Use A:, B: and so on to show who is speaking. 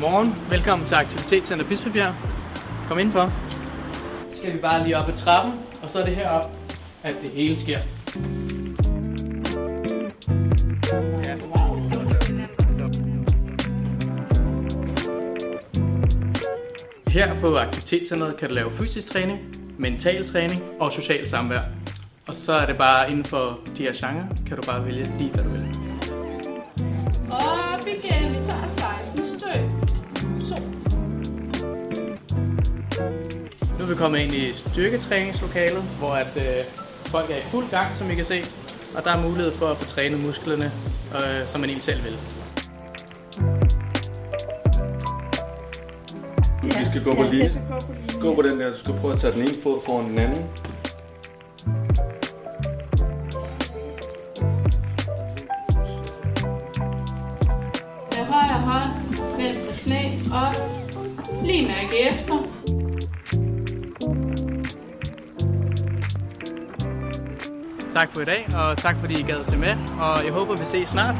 A: Godmorgen. Velkommen til Aktivitetscenter Bispebjerg. Kom indenfor. Skal vi bare lige op ad trappen, og så er det herop, at det hele sker. Ja. Her på Aktivitetscenteret kan du lave fysisk træning, mental træning og social samvær. Og så er det bare inden for de her genrer, kan du bare vælge lige hvad du vil. Vi kommet ind i styrketræningslokalet, hvor at, øh, folk er i fuld gang, som I kan se. Og der er mulighed for at få trænet musklerne, øh, som man egentlig selv vil.
B: Vi skal gå på lige. Gå på den der. Du skal prøve at tage den ene fod foran den anden.
C: Med højre hånd, venstre knæ op. Lige mærke efter.
A: Tak for i dag, og tak fordi I gad at se med. Og jeg håber, vi ses snart.